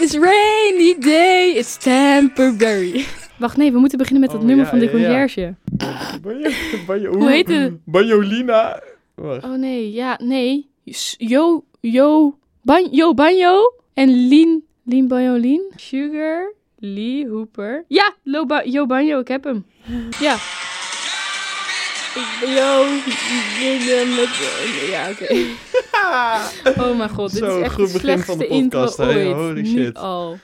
It's rainy day, it's temporary. Wacht, nee, we moeten beginnen met dat Oh, nummer ja, van de ja, ja. conciërge. Banjo, banjo, Hoe heet het? Banjolina. Wacht. Oh nee, ja, nee. Yo, yo, ban, yo, banjo en Lien, Lien Banjo, Lien. Sugar, Lee Hooper. Ja, Lo ba, Yo Banjo, ik heb hem. Ja. Ik ben Yo, Lien met, ja, oké. Oh mijn god, dit Zo, is echt goed de begin van slechtste de podcast, intro ooit. Holy shit. al.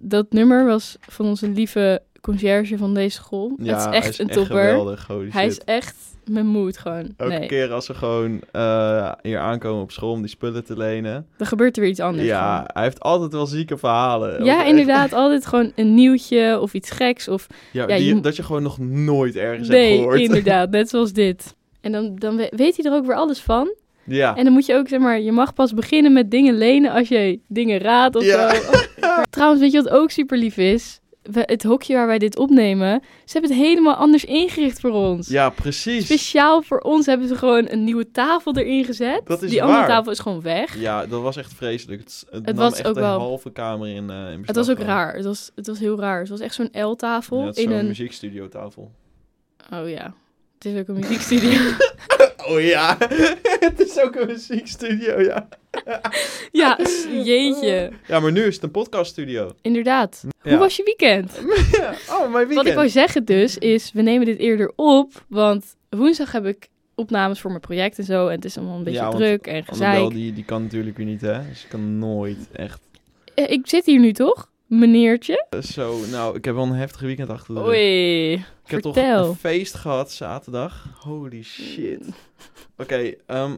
Dat nummer was van onze lieve conciërge van deze school. Ja, het is echt is een echt topper. geweldig. Holy Hij is echt mijn moed gewoon. Elke nee, keer als ze gewoon eh, hier aankomen op school om die spullen te lenen. dan gebeurt er weer iets anders. ja, gewoon. hij heeft altijd wel zieke verhalen. Ja, echt- inderdaad. Altijd gewoon een nieuwtje of iets geks. Of Ja, Ja, die, je- dat je gewoon nog nooit ergens hebt nee, gehoord. inderdaad. Net zoals dit. En dan, dan we- weet hij er ook weer alles van. ja. En dan moet je ook, zeg maar, je mag pas beginnen met dingen lenen als je dingen raadt of Ja. zo. Oh, Trouwens, weet je wat ook super lief is? We, het hokje waar wij dit opnemen, ze hebben het helemaal anders ingericht voor ons. ja, precies. Speciaal voor ons hebben ze gewoon een nieuwe tafel erin gezet. Dat is Die andere tafel is gewoon weg. Ja, dat was echt vreselijk. Het, het, Het nam was echt ook de wel- halve kamer in, eh in Het was ook raar. Het was, het was heel raar. Het was echt zo'n L-tafel Ja, in zo'n een... muziekstudiotafel. Oh ja, het is ook een muziekstudio. Oh ja, het is ook een muziekstudio, ja. ja, jeetje. Ja, maar nu is het een podcaststudio. Inderdaad. Ja. Hoe was je weekend? Ja. Oh, mijn weekend. Wat ik wou zeggen dus, is we nemen dit eerder op, want woensdag heb ik opnames voor mijn project en zo. En het is allemaal een beetje Ja, druk en Annabel, gezeik. die, die kan natuurlijk weer niet, hè. Dus ik kan nooit echt... Eh, Ik zit hier nu toch, meneertje? eh, Zo, nou, ik heb wel een heftige weekend achter de rug. Oei, Ik heb toch een feest gehad zaterdag. Holy shit. Oké, ehm,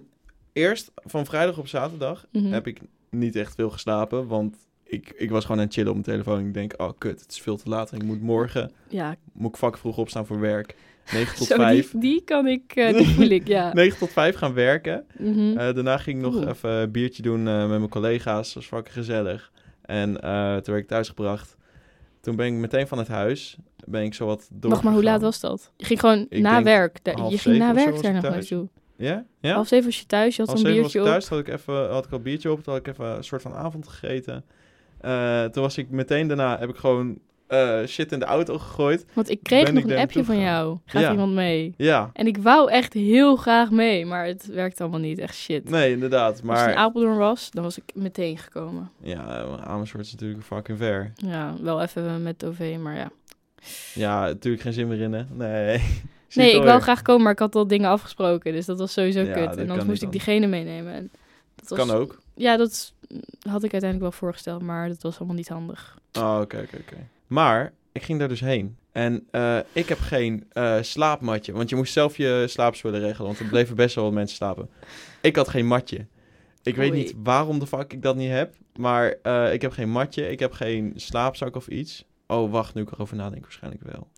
eerst van vrijdag op zaterdag Mhm. heb ik niet echt veel geslapen, want ik, ik was gewoon aan het chillen op mijn telefoon. Ik denk, oh kut, het is veel te laat en ik moet morgen, Ja, moet ik vak vroeg opstaan voor werk. 9 tot zo, die, 5. die kan ik, eh, die voel ik, ja. 9 tot 5 gaan werken. Eh, daarna ging ik nog Oeh. even een biertje doen eh, met mijn collega's. Dat was fucking gezellig. En eh, toen werd ik thuisgebracht. Toen ben ik meteen van het huis. Ben ik zo wat door. Wacht maar, hoe laat was dat? Je ging gewoon Ik na werk. je ging na werk daar nog naartoe. Ja? Ja? Half zeven was je thuis, je had Half een zeven was biertje ik op. thuis. Had ik, even, had ik al een biertje op. Toen had ik even een soort van avond gegeten. Eh, toen was ik meteen daarna... Heb ik gewoon eh, shit in de auto gegooid. Want ik kreeg ben nog ik een appje van jou. Gaat Ja. iemand mee? Ja. En ik wou echt heel graag mee, maar het werkt allemaal niet. Echt shit. Nee, inderdaad. Als het in Maar Apeldoorn was, dan was ik meteen gekomen. ja, Amersfoort is natuurlijk fucking ver. Ja, wel even met OV, maar ja. Ja, natuurlijk geen zin meer in, hè? Nee. Nee, ik wou graag komen, maar ik had al dingen afgesproken. Dus dat was sowieso Ja, kut. En anders moest ik diegene meenemen. En dat was, Kan ook. Ja, dat had ik uiteindelijk wel voorgesteld, maar dat was allemaal niet handig. Oh, oké, oké, oké. Maar ik ging daar dus heen. En eh, ik heb geen eh, slaapmatje. Want je moest zelf je slaapspullen regelen. Want er bleven best wel wat mensen slapen. Ik had geen matje. Ik weet niet waarom de fuck ik dat niet heb. Maar eh, ik heb geen matje. Ik heb geen slaapzak of iets. Oh, wacht. Nu ik erover nadenk, waarschijnlijk wel.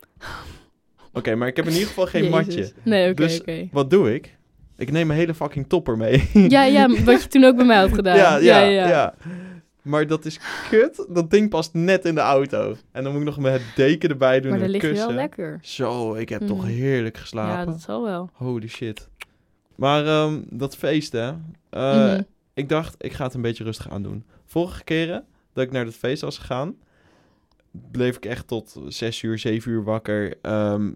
Oké, maar ik heb in ieder geval geen Jezus. matje. Nee, oké, Dus-. Wat doe ik? Ik neem mijn hele fucking topper mee. Ja, ja, wat je toen ook bij mij had gedaan. Ja, ja, ja, Maar dat is kut. Dat ding past net in de auto. En dan moet ik nog mijn deken erbij doen. Maar en dan lig je kussen. wel lekker. Zo, ik heb toch Mhm. heerlijk Ja, geslapen. dat zal wel. Holy shit. Maar ehm, dat feest, hè. Eh, Mhm. Ik dacht, ik ga het een beetje rustig aan doen. Vorige keren dat ik naar dat feest was gegaan... bleef ik echt tot 6 uur, 7 uur wakker. Ehm,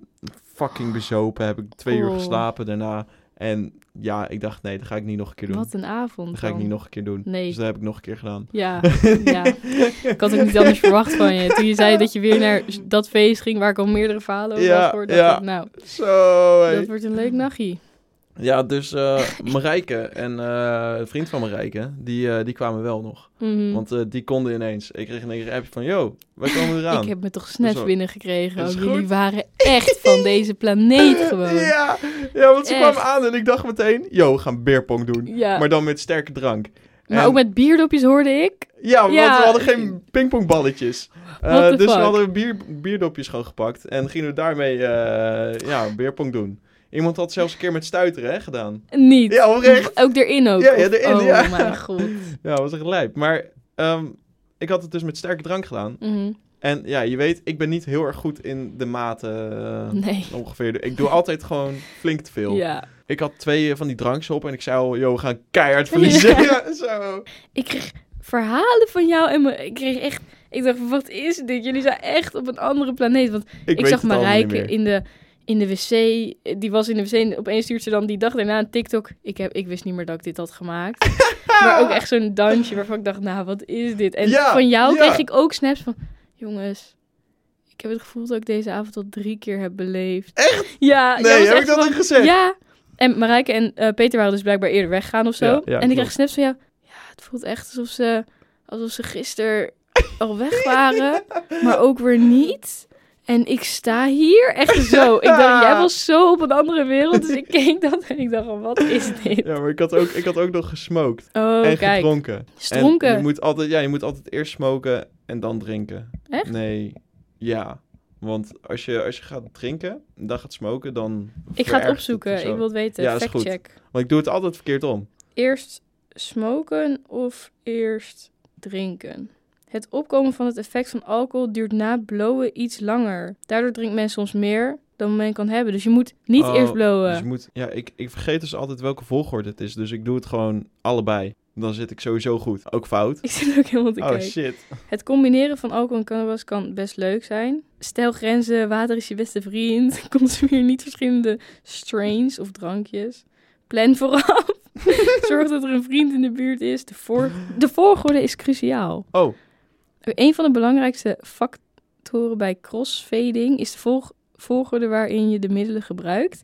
fucking bezopen. Heb ik twee uur Oh. geslapen daarna. En ja, ik dacht, nee, dat ga ik niet nog een keer doen. Wat een avond. Dat ga ik niet nog een keer doen. Nee. Dus dat heb ik nog een keer gedaan. Ja, ja. Ik had ook niet anders verwacht van je. Toen je zei dat je weer naar dat feest ging waar ik al meerdere verhalen over Ja, had gehoord, ja. ik, nou, Zo, hey. dat wordt een leuk nachtje. Ja, dus eh Marijke en eh, een vriend van Marijke, die, eh, die kwamen wel nog. Mhm. Want die konden ineens. Ik kreeg in één keer een appje van, yo, wij komen eraan. Ik heb me toch snel binnengekregen. Ook. Jullie waren echt van deze planeet gewoon. Ja, ja, want ze Echt. kwamen aan en ik dacht meteen, yo, we gaan beerpong doen. Ja. Maar dan met sterke drank. Maar En- ook met bierdopjes hoorde ik. Ja, want Ja. we hadden geen pingpongballetjes. The dus we hadden bier, bierdopjes gewoon gepakt. En gingen we daarmee ja, beerpong doen. Iemand had zelfs een keer met stuiteren hè, gedaan. Niet. Ja, oprecht. Ook erin ook. Ja, ja, erin, oh ja. mijn god. Ja, was echt lijp. Maar ehm, ik had het dus met sterke drank gedaan. Mhm. En ja, je weet, ik ben niet heel erg goed in de maten. eh, Nee. Ongeveer. Ik doe altijd gewoon flink te veel. Ja. Ik had twee van die dranks op en ik zei al, joh, we gaan keihard verliezen. Ja. Zo. Ik kreeg verhalen van jou en me, ik kreeg echt... Ik dacht, wat is dit? Jullie zijn echt op een andere planeet. Want Ik, zag Marijke meer. in de, in de wc. Die was in de wc en opeens stuurt ze dan die dag daarna een TikTok. Ik, heb, ik wist niet meer dat ik dit had gemaakt. maar ook echt zo'n dansje waarvan ik dacht, nou, wat is dit? En Ja, van jou ja. kreeg ik ook snaps van... Jongens, ik heb het gevoel dat ik deze avond al drie keer heb beleefd. Echt? Ja. Nee, heb ik dat niet gezegd? Ja. En Marijke en eh, Peter waren dus blijkbaar eerder weggegaan of zo. Ja, en ik klopt. kreeg snaps van jou. Ja, het voelt echt alsof ze, alsof ze gisteren al weg waren, maar ook weer niet. En ik sta hier echt zo. Ik dacht, jij was zo op een andere wereld. Dus ik keek dat en ik dacht, wat is dit? Ja, maar ik had ook, ik had ook nog gesmoked. Oh, en kijk. gedronken. Stronken. En je moet, altijd, ja, je moet altijd eerst smoken en dan drinken. Echt? Nee, ja. Want als je, als je gaat drinken, dan gaat smoken, dan... Ik ga het opzoeken. Ik wil het weten. Ja, is Fact goed. check. Want ik doe het altijd verkeerd om. Eerst smoken of eerst drinken? Het opkomen van het effect van alcohol duurt na blowen iets langer. Daardoor drinkt men soms meer dan men kan hebben. Dus je moet niet Oh, eerst blowen. Dus je moet, ja, ik, ik vergeet dus altijd welke volgorde het is. Dus ik doe het gewoon allebei. Dan zit ik sowieso goed. Ook fout. Ik zit ook helemaal te Oh kijken. shit. Het combineren van alcohol en cannabis kan best leuk zijn. Stel grenzen, water is je beste vriend. Consumeer niet verschillende strains of drankjes. Plan vooraf. Zorg dat er een vriend in de buurt is. De, voor... de volgorde is cruciaal. Oh, Een van de belangrijkste factoren bij crossfading is de volg- volgorde waarin je de middelen gebruikt.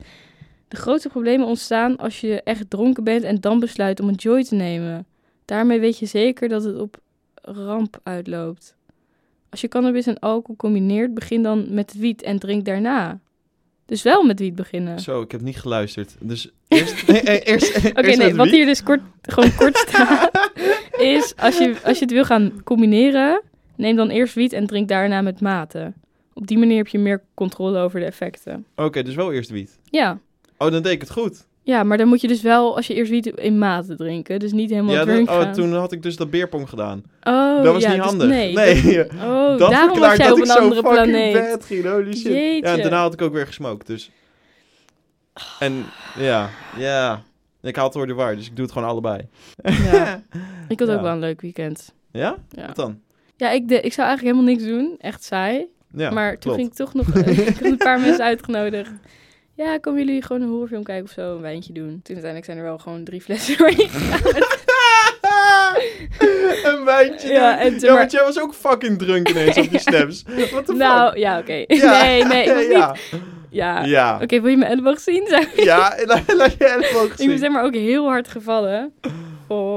De grootste problemen ontstaan als je echt dronken bent en dan besluit om een joy te nemen. Daarmee weet je zeker dat het op ramp uitloopt. Als je cannabis en alcohol combineert, begin dan met wiet en drink daarna. Dus wel met wiet beginnen. zo, ik heb niet geluisterd. Dus eerst... nee, eh, eerst Oké, eerst nee, met wat hier dus kort, gewoon kort staat, is als je, als je het wil gaan combineren, neem dan eerst wiet en drink daarna met mate. Op die manier heb je meer controle over de effecten. Oké, dus wel eerst wiet. Ja. Oh, dan deed ik het goed. ja, maar dan moet je dus wel, als je eerst wiet in mate drinken, dus niet helemaal Ja, drunk dat, oh, toen had ik dus dat beerpong gedaan. Oh, dat was ja, niet dus handig. nee. nee. Oh, dat daarom was jij dat op een andere planeet. bad ging. Holy shit. Ja, Jeetje. en daarna had ik ook weer gesmokt, dus... En ja, ja. Ik haal het door de war, dus ik doe het gewoon allebei. Ja. Ik had ook Ja. wel een leuk weekend. Ja? Ja, Wat dan? Ja ik, de, ik zou eigenlijk helemaal niks doen. Echt saai. Ja, maar toen ging ik toch nog... ik een paar mensen uitgenodigd. Ja, komen jullie gewoon een horrorfilm kijken of zo? Een wijntje doen. Toen uiteindelijk zijn er wel gewoon drie flessen doorheen een wijntje. Ja, Ja, en toen ja, maar- want jij was ook fucking drunk ineens op die snaps. What the Nou, ja, oké. Ja. Nee, nee, ik was niet... Ja, Ja. ja. Oké, wil je mijn elleboog zien? Ja laat, je elleboog Ik ben zien. zeg maar ook heel hard gevallen. Oh.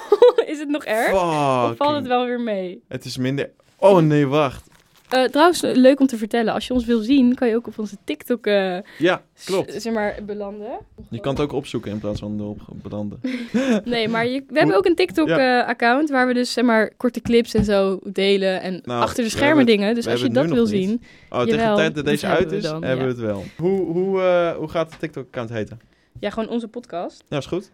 Is het nog erg? Of valt het wel weer mee? Het is minder... Oh nee, wacht. Eh, trouwens, eh, leuk om te vertellen. Als je ons wil zien, kan je ook op onze TikTok eh, Ja, klopt. zeg maar, belanden. Je kan het ook opzoeken in plaats van erop belanden. Nee, maar je, we hebben ook een TikTok-account waar we dus zeg maar korte clips en zo delen. En Nou, achter de schermen hebben- dingen. Dus als je hebben dat wil zien. Oh, tegen de tijd dat deze hebben uit we is, dan, hebben ja. we het wel. Hoe, hoe, eh, hoe gaat de TikTok-account heten? Ja, gewoon onze podcast. Ja, is goed.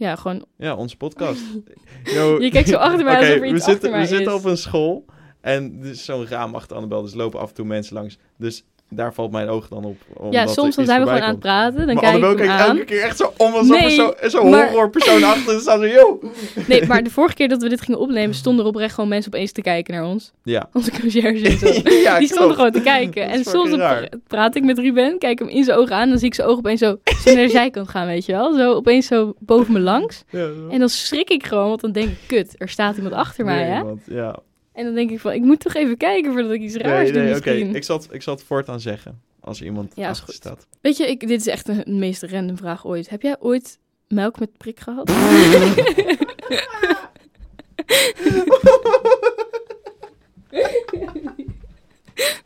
Ja, gewoon. Ja, onze podcast. Yo, Je kijkt zo achter mij Oké, alsof er we iets zitten, achter mij we zitten op een school en er is zo'n raam achter Annabel, dus lopen af en toe mensen langs. Dus daar valt mijn oog dan op. Ja, omdat soms dan zijn we gewoon aan het praten. Dan maar kijk ik aan. elke keer echt zo om alsof er Nee, zo- zo'n maar- horrorpersoon achter staat zo, yo! Nee, maar de vorige keer dat we dit gingen opnemen, stonden er oprecht gewoon mensen opeens te kijken naar ons. Ja. Onze conciërge en zo. ja, Die stonden gewoon te kijken. En soms pra- praat ik met Ruben, kijk hem in zijn ogen aan. Dan zie ik zijn ogen opeens zo, zo naar de zijkant gaan, weet je wel. Zo opeens zo boven me langs. Ja, zo. En dan schrik ik gewoon, want dan denk ik, kut, er staat iemand achter mij, Nee, hè. want- ja. En dan denk ik van, ik moet toch even kijken voordat ik iets raars Nee, doe nee, oké. Ik, zal het- ik zal het voortaan zeggen. Als iemand Ja, is achter goed. staat. Weet je, ik, dit is echt een, meest random vraag ooit. Heb jij ooit melk met prik gehad?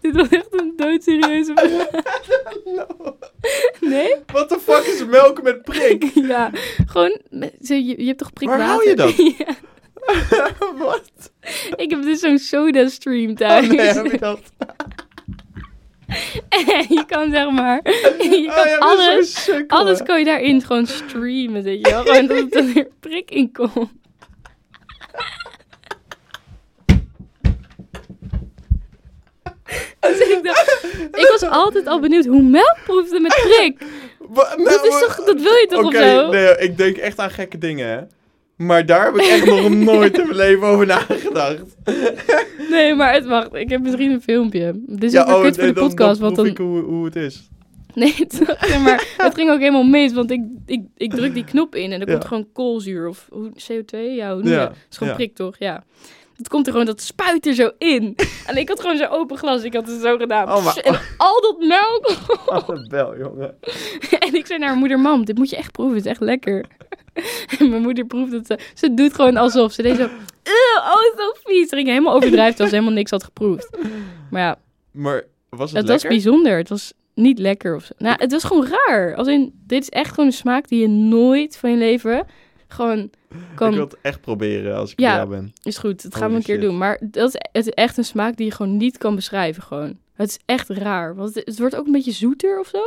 dit was echt een doodserieuze vraag. Nee? What the fuck is melk met prik? Ja, gewoon, je, je hebt toch prik Waar hou je dat? Ja, Wat? ik heb dus zo'n soda stream Oh, thuis. nee, heb je dat? En je kan zeg maar, je Oh, kan alles, alles kan je daarin gewoon streamen, weet je wel. Gewoon dat er weer prik in komt. Dus ik, dacht, ik was altijd al benieuwd hoe melk proefde met prik. Nou, Dat, is toch, dat wil je toch of zo? nee, ik denk echt aan gekke dingen, hè. Maar daar heb ik echt nog nooit in mijn leven over nagedacht. Nee, maar het mag. Ik heb misschien een filmpje. Dit is Ja, ook weer kut voor nee, de podcast. dan want dan... ik hoe, hoe het is. Nee, het, maar het ging ook helemaal mis. Want ik, ik, ik druk die knop in en er Ja. komt gewoon koolzuur of hoe, CO2. Ja, hoe noem je Ja, dat? Het is gewoon prik, toch? Ja. Het komt er gewoon, dat spuit er zo in. En ik had gewoon zo'n open glas. Ik had het zo gedaan. Oh, maar- En al dat melk. Wat een bel, jongen. En ik zei naar mijn moeder, mam, dit moet je echt proeven. Het is echt lekker. En mijn moeder proefde het. zo. Ze doet gewoon alsof. Ze deed zo, "Ugh, oh, zo vies. Ze ging helemaal overdrijven terwijl ze helemaal niks had geproefd. Maar ja, Maar was het het was bijzonder. Het was niet lekker of zo. Nou, het was gewoon raar. Als in, dit is echt gewoon een smaak die je nooit van je leven gewoon Ik kan... wil het echt proberen als ik Ja. jou ben. Is goed, dat gaan we een keer shit. doen. Maar dat is, het is echt een smaak die je gewoon niet kan beschrijven gewoon. Het is echt raar. Want het, het wordt ook een beetje zoeter of zo.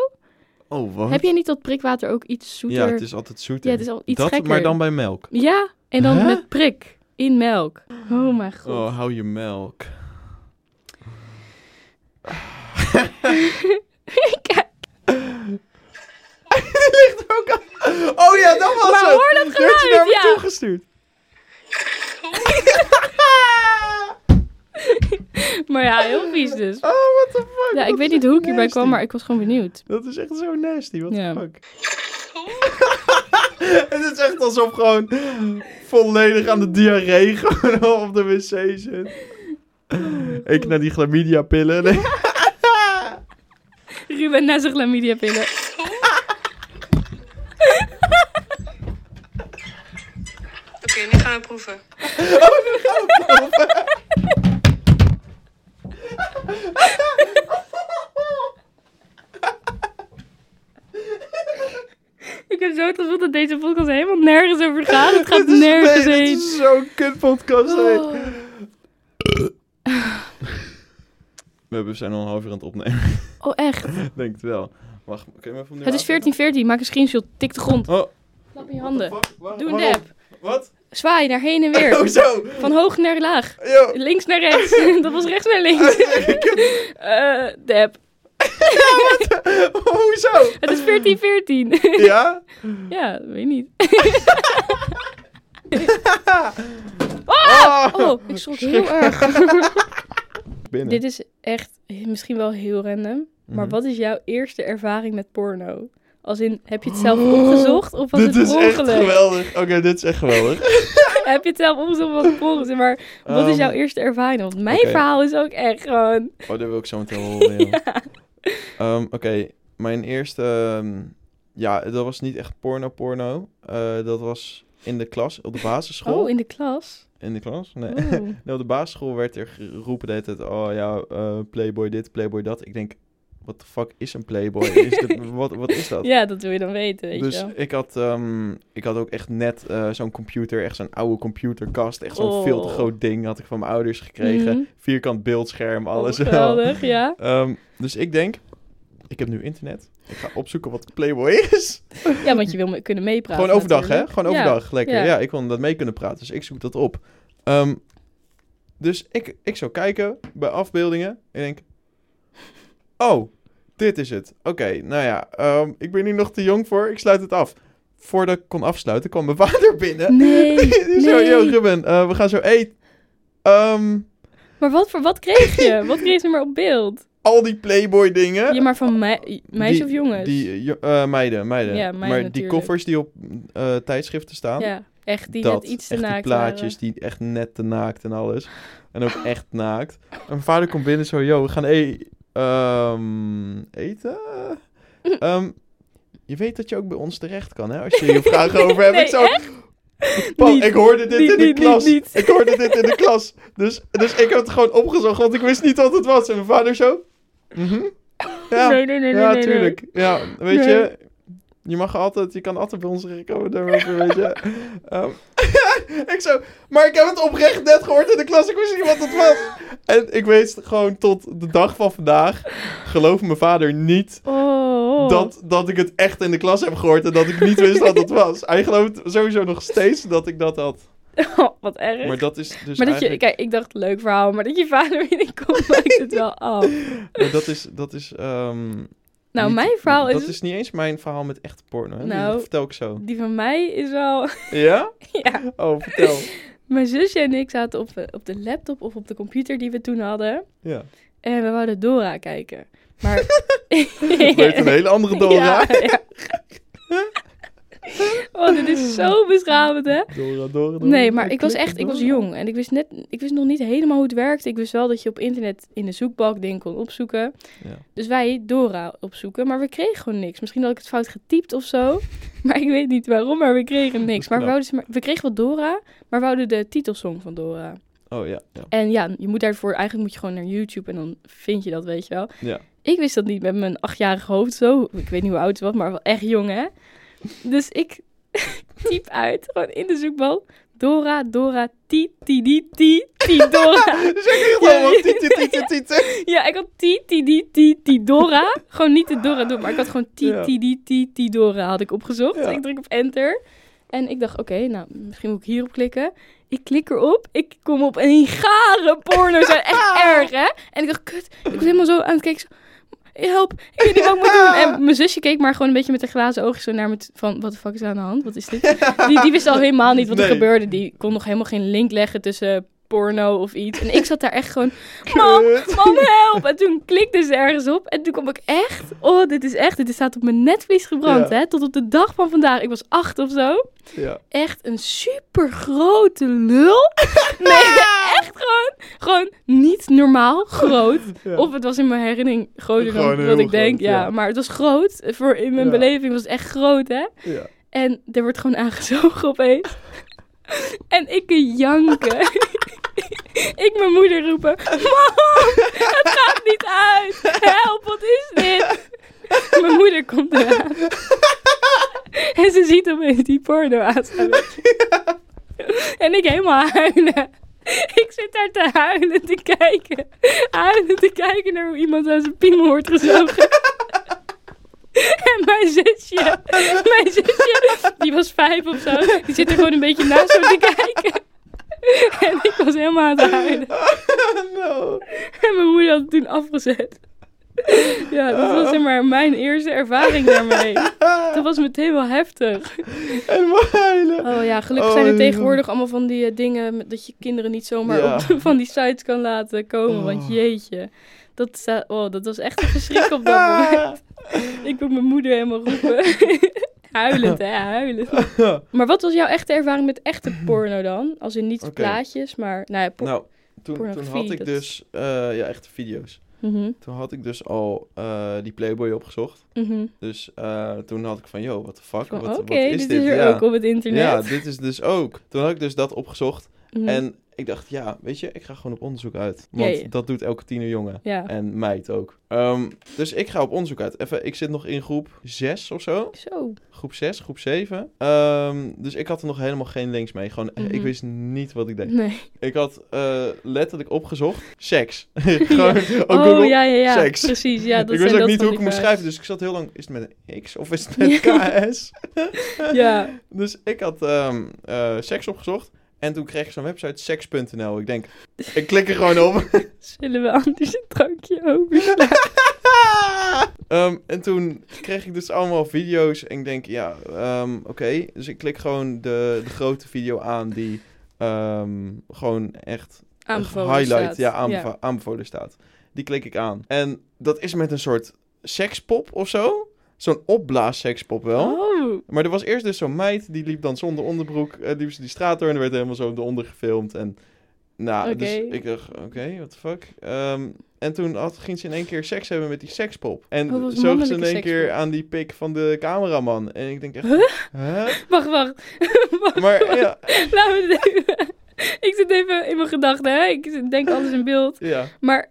Oh, wat? Heb je niet dat prikwater ook iets zoeter? Ja, het is altijd zoeter. Ja, het is al iets dat, gekker. maar dan bij melk. Ja, en dan met prik in melk. Oh mijn god. Oh, hou je melk. Kijk, Die ligt er ook aan. Oh ja, dat was Maar het. hoor dat had je geluid, naar me ja. toegestuurd. maar ja, heel vies dus. Oh, what the fuck. Ja, ik weet niet hoe ik hierbij kwam, maar ik was gewoon benieuwd. Dat is echt zo nasty, what Ja. the fuck. Het is echt alsof gewoon volledig aan de diarree gewoon op de wc zit. ik naar die chlamydia pillen. Nee. Ruben na zijn chlamydia pillen. Oké, nu gaan we proeven. Ik heb zo het gevoel dat deze podcast helemaal nergens over gaat. Het gaat is- nergens heen. Dit is zo'n kut podcast. hè. Oh. We hebben- we zijn al een half uur aan het opnemen. Oh, echt? Denk het wel. Wacht, kun je me even Het is 1414. Maak een screenshot. Tik de grond. Oh, Klap in je handen. Doe een dab. Wat? Zwaai naar heen en weer. Hoezo? Van hoog naar laag. Yo. Links naar rechts. Dat was rechts naar links. Eh, dab. Hoezo? Het is 1414. Ja? ja, weet niet. Ah! Oh, ik schrok heel erg. Binnen. Dit is echt misschien wel heel random. Maar Mhm. wat is jouw eerste ervaring met porno? Als in, heb je het zelf opgezocht of was dit het is per echt ongeluk? geweldig. Oké, dit is echt geweldig. heb je het zelf opgezocht of was het ongeluk? Maar wat is Ehm, jouw eerste ervaring? Want mijn verhaal is ook echt gewoon... Oh, dat wil ik zo meteen horen. Ehm, Oké, mijn eerste... ehm, ja, dat was niet echt porno-porno. Eh, dat was in de klas, op de basisschool. Oh, in de klas? In de klas? Nee. Oh. nee. Op de basisschool werd er geroepen hele tijd... Oh ja, eh, playboy dit, playboy dat. Ik denk, wat de fuck is een playboy? Is dit, wat, wat is dat? Ja, dat wil je dan weten, weet dus je wel. ik had, ehm, ik had ook echt net eh, zo'n computer, echt zo'n oude computerkast. Echt zo'n Oh. veel te groot ding had ik van mijn ouders gekregen. Mhm. Vierkant beeldscherm, alles Oh, wel. geweldig, ja. Ehm, dus ik denk, ik heb nu internet. Ik ga opzoeken wat Playboy is. Ja, want je wil me kunnen meepraten Gewoon overdag, hè? Gewoon Ja, overdag. Lekker. ja. Ja. ik wil dat mee kunnen praten. Dus ik zoek dat op. Ehm, dus ik, ik zou kijken bij afbeeldingen. En ik denk, oh, dit is het. Oké, nou ja, ehm, ik ben hier nog te jong voor. Ik sluit het af. Voordat ik kon afsluiten, kwam mijn vader binnen. Nee, Die zo, nee. yo Ruben, eh, we gaan zo eten. Ehm, Maar wat voor wat kreeg je? Wat kreeg je maar op beeld? al die Playboy dingen. Ja, maar van mei meisjes Die- of jongens? Die, eh, meiden, meiden. Ja, meiden maar die koffers die op eh, tijdschriften staan. Ja, echt, die dat, net iets te echt die naakt plaatjes, waren. die echt net te naakt en alles. En ook echt naakt. En mijn vader komt binnen zo, yo, we gaan e ehm, eten. Ehm, je weet dat je ook bij ons terecht kan, hè? Als je hier vragen over hebt. Nee, ik, zo, echt? Paul, Niet. ik hoorde dit Niet, in de niet, klas. Ik hoorde dit in de klas. Dus, dus ik heb het gewoon opgezocht, want ik wist niet wat het was. En mijn vader zo... mhm. Ja, Nee, nee, nee, ja, nee, nee. tuurlijk. Ja, weet je... Je mag altijd, je kan altijd bij ons terechtkomen daarover, weet je. Ehm, ik zo, maar ik heb het oprecht net gehoord in de klas, ik wist niet wat het was. En ik weet gewoon tot de dag van vandaag, geloof mijn vader niet, Oh. dat, dat ik het echt in de klas heb gehoord en dat ik niet wist wat het was. Hij gelooft sowieso nog steeds dat ik dat had. Oh, wat erg. Maar dat is dus maar dat je, kijk, ik dacht leuk verhaal, maar dat je vader binnenkomt, maakt het wel af. maar dat is, dat is ehm, Nou, Niet- mijn verhaal is... Dat is niet eens mijn verhaal met echte porno. Hè? Nou. Dat vertel ik zo. Die van mij is wel... Ja? ja. Oh, vertel. Mijn zusje en ik zaten op, op de laptop of op de computer die we toen hadden. Ja. En we wouden Dora kijken. Maar... Weet een hele andere Dora. Ja, ja. Oh, dit is zo beschamend, hè? Dora, Dora, Dora. Nee, maar ik was echt, ik was jong en ik wist net, ik wist nog niet helemaal hoe het werkte. Ik wist wel dat je op internet in de zoekbalk dingen kon opzoeken. Ja. Dus wij Dora opzoeken, maar we kregen gewoon niks. Misschien had ik het fout getypt of zo, maar ik weet niet waarom, maar we kregen niks. Maar we, ze maar we kregen wel Dora, maar we wouden de titelsong van Dora. Oh ja, ja. En ja, je moet daarvoor, eigenlijk moet je gewoon naar YouTube en dan vind je dat, weet je wel. Ja. Ik wist dat niet met mijn achtjarige hoofd zo. Ik weet niet hoe oud het was, maar wel echt jong, hè? Dus ik typ uit, gewoon in de zoekbalk. Dora, Dora, ti, ti, di, ti, ti, Dora. Zeg gewoon tieten, tieten, tieten. Ja, ik had ti, ti, di, ti, ti, Dora. Gewoon niet de Dora, maar ik had gewoon ti, ti, di, ti, ti, Dora had ik opgezocht. Ik druk op enter. En ik dacht, oké, nou, misschien moet ik hierop klikken. Ik klik erop. Ik kom op een gare porno. zijn echt erg, hè? En ik dacht, kut. Ik was helemaal zo aan het kijken. Help, ik weet niet wat ik moet doen. En mijn zusje keek maar gewoon een beetje met de glazen oogjes zo naar me van... Wat de fuck is er aan de hand? Wat is dit? Die, die wist al helemaal niet wat er Nee. gebeurde. Die kon nog helemaal geen link leggen tussen porno of iets. En ik zat daar echt gewoon... Mam, mam, help! En toen klikte ze ergens op. En toen kwam ik echt... Oh, dit is echt... Dit staat op mijn netvlies gebrand, Ja. hè? Tot op de dag van vandaag. Ik was acht of zo. Ja. Echt een super grote lul. Nee, echt gewoon... Gewoon niet normaal groot. Ja. Of het was in mijn herinnering groter dan wat ik denk. groot, ja. maar het was groot. Voor in mijn beleving was het echt groot, hè? Ja. En er wordt gewoon aangezogen opeens. En ik janken. ik mijn moeder roepen. Mam, het gaat niet uit. Help, wat is dit? Mijn moeder komt eraan. En ze ziet opeens die porno aanstaan. En ik helemaal huilen. Ik zit daar te huilen te kijken. Huilen te kijken naar hoe iemand aan zijn piemel wordt gezogen. En mijn zusje, mijn zusje, die was vijf of zo, die zit er gewoon een beetje naast zo te kijken. En ik was helemaal aan het huilen. no. En mijn moeder had het toen afgezet. Ja, dat was zeg maar mijn eerste ervaring daarmee. Dat was meteen wel heftig. Helemaal huilen. Oh ja, gelukkig Oh, zijn er ja. tegenwoordig allemaal van die eh, dingen met- dat je kinderen niet zomaar Ja. op van die sites kan laten komen. Want Oh. jeetje, dat, oh, dat was echt een verschrik op dat moment. Ik wil mijn moeder helemaal roepen. Huilend, hè, huilend. Maar wat was jouw echte ervaring met echte porno dan? Als in niet plaatjes, maar... Nou ja, por- nou, toen, toen had ik dat- dus... eh, ja, echte video's. Mhm, Toen had ik dus al eh, die Playboy opgezocht. mhm. Dus eh, toen had ik van, yo, what the fuck? Wat, Oké, wat is dit dit? is er ja. ook op het internet. ja, dit is dus ook. Toen had ik dus dat opgezocht. Mhm. En ik dacht, ja, weet je, ik ga gewoon op onderzoek uit. Want dat doet elke tienerjongen. Ja, En meid ook. Ehm, dus ik ga op onderzoek uit. Even, ik zit nog in groep 6 of zo. zo. Groep 6, groep 7. Ehm, dus ik had er nog helemaal geen links mee. Gewoon, Mhm. ik wist niet wat ik deed. Nee. Ik had eh, letterlijk opgezocht, seks. Gewoon op Oh, Google, ja, ja, ja. seks. Precies, ja. Dat ik wist ook dat niet hoe ik moest schrijven, dus ik zat heel lang, is het met een X of is het met KS? Ja. Dus ik had ehm, eh, seks opgezocht en toen kreeg ik zo'n website, seks.nl. Ik denk, ik klik er gewoon op. Zullen we anders een drankje overslaan? Ehm, en toen kreeg ik dus allemaal video's en ik denk, ja, ehm, oké. Dus ik klik gewoon de, de grote video aan die ehm, gewoon echt Aanbevolen highlight, staat. ja, aanbevo- aanbevolen staat. Die klik ik aan. En dat is met een soort sekspop of zo. Zo'n opblaas sekspop wel. Oh. Maar er was eerst dus zo'n meid, die liep dan zonder onderbroek, eh, liep ze die straat door en er werd helemaal zo eronder gefilmd. En nou, dus ik dacht, oké, what the fuck. Ehm, en toen had, ging ze in één keer seks hebben met die sekspop. En Oh, zoog ze in één keer aan die pik van de cameraman. En ik denk echt, Huh? huh? Wacht, wacht. wacht. Maar ja, het even... Ik zit even in mijn gedachten, hè. Ik denk alles in beeld. ja, Maar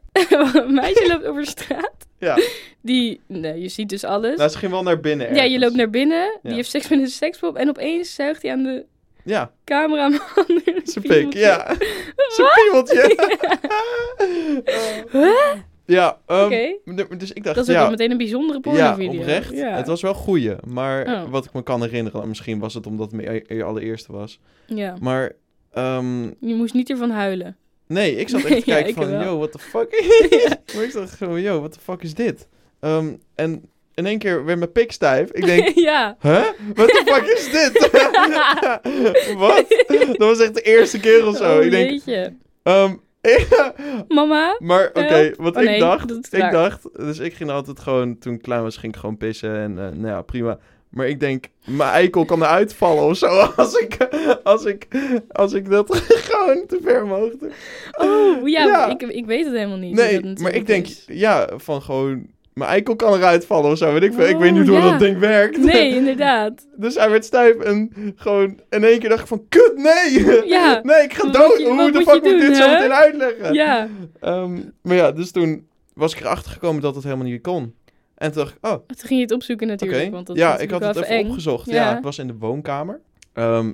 een meisje loopt over straat. Ja. Die... Nee, je ziet dus alles. Nou, ze ging wel naar binnen ja, je loopt naar binnen. Die Ja. heeft seks met een sekspop. En opeens zuigt hij aan de Ja, cameraman. zijn pik, ja. Zijn piemeltje. Huh? Ja, Oké. d- dus ik dacht, Dat is ook ja, wel meteen een bijzondere ja, pornovideo. oprecht. Ja. Het was wel goeie, maar Oh. wat ik me kan herinneren, misschien was het omdat het mijn e- allereerste was. Ja. Maar, ehm, Je moest niet ervan huilen. Nee, ik zat echt te kijken van, wel. yo, what the fuck? Maar ik dacht gewoon, yo, what the fuck is dit? Ehm, en in één keer werd mijn pik stijf. Ik denk, ja. huh? Wat de fuck is dit? Wat? Dat was echt de eerste keer of zo. Oh, ik denk, ehm, Mama? maar oké, wat Oh, ik nee, dacht, ik klaar. dacht, dus ik ging altijd gewoon, toen ik klein was, ging ik gewoon pissen en eh, nou ja, prima. Maar ik denk, mijn eikel kan eruit vallen of zo als ik, als ik, als ik dat gewoon te ver omhoog doe. Oh, ja, Ja. Ik, ik weet het helemaal niet. hoe Nee, maar ik denk, is. ja, van gewoon, mijn eikel kan eruit vallen of zo, weet ik veel. ik weet Oh, niet hoe ja. dat ding werkt. Nee, inderdaad. Dus hij werd stijf en gewoon in één keer dacht ik van, kut, nee! Ja. Nee, ik ga Wat dood! je- Hoe de fuck moet ik dit zo meteen uitleggen? Ja. Ehm, maar ja, dus toen was ik erachter gekomen dat het helemaal niet kon. En toen dacht ik, oh. Toen ging je het opzoeken natuurlijk. Want dat Ja, ik had het even eng. opgezocht. Ja. Ja. ik was in de woonkamer. Ehm,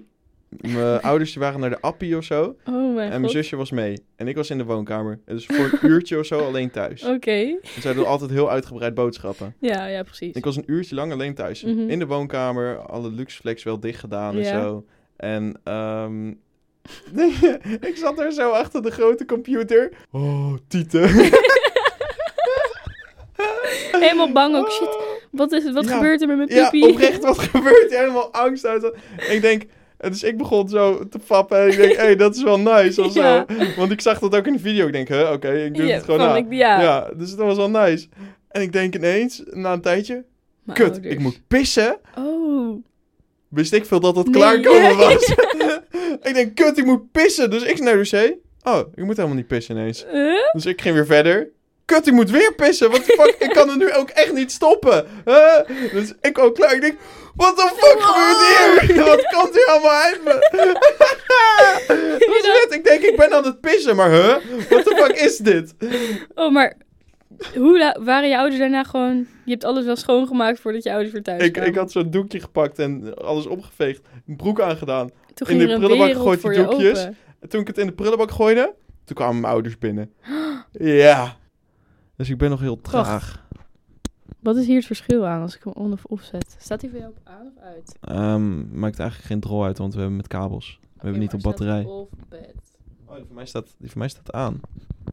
mijn ouders die waren naar de appie of zo. Oh mijn en mijn god. zusje was mee. En ik was in de woonkamer. En dus voor een uurtje of zo alleen thuis. Oké. En zij doen altijd heel uitgebreid boodschappen. Ja, ja, precies. Ik was een uurtje lang alleen thuis. Mhm. In de woonkamer, alle luxeflex wel dicht gedaan en zo. En ehm, ik zat er zo achter de grote computer. Oh, tieten. Helemaal bang ook. Shit, wat, is, wat Ja. gebeurt er met mijn Ja, pipi? oprecht, wat gebeurt er? Helemaal angst uit. En ik denk, dus ik begon zo te fappen. En ik denk, hé, hey, dat is wel nice of Ja. zo. Want ik zag dat ook in de video. Ik denk, hè, oké, ik doe Ja, het gewoon na. ik- ja. ja, dus dat was wel nice. En ik denk ineens, na een tijdje, Mijn kut, ouders. ik moet pissen. Oh. Wist ik veel dat het Nee. klaarkomen was. ik denk, kut, ik moet pissen. Dus ik naar de wc. Oh, ik moet helemaal niet pissen ineens. Dus ik ging weer verder. Kut, ik moet weer pissen. What the fuck? ik kan het nu ook echt niet stoppen. Huh? Dus ik ook klaar. Ik denk, what the fuck gebeurt hier? Wat komt hier allemaal uit me? Dat was vet. Ik denk, ik ben aan het pissen. Maar huh? What the fuck is dit? Oh, maar hoe waren je ouders daarna gewoon... Je hebt alles wel schoongemaakt voordat je ouders weer thuis Ik, kwamen? ik had zo'n doekje gepakt en alles opgeveegd. Een broek aangedaan. Toen in de prullenbak gegooid, die je doekjes. toen ik het in de prullenbak gooide, toen kwamen mijn ouders binnen. Ja. Dus ik ben nog heel traag. Wat is hier het verschil aan als ik hem on of off zet? Staat hij voor jou op aan of uit? Ehm, maakt eigenlijk geen drol uit, want we hebben met kabels. We hebben niet op batterij. Oh, die van mij staat, die van mij staat aan.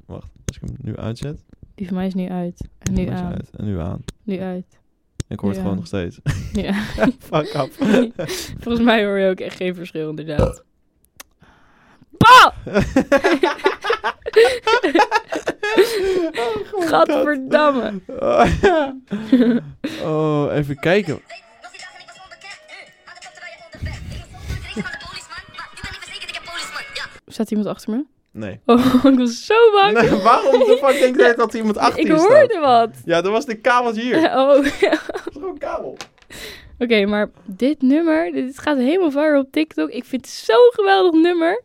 Wacht, als ik hem nu uitzet. Die van mij is nu uit. En nu aan. uit. En nu aan. Nu uit. Ik hoor het gewoon aan. nog steeds. Ja. Fuck up. Volgens mij hoor je ook echt geen verschil, inderdaad. Oh, Gadverdamme. Oh, ja. oh, even kijken. Ik was. Ik was ik ik. Ja. Staat iemand achter me? Nee. Oh, ik was zo bang. nee waarom de fuck denk je dat er iemand achter ik je staat? hoorde wat. Ja, dat was de kabel hier. Oh, Dat is gewoon een kabel. Oké, maar dit nummer, dit gaat helemaal viral op TikTok. Ik vind het zo'n geweldig nummer.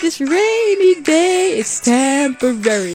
This rainy day is temporary.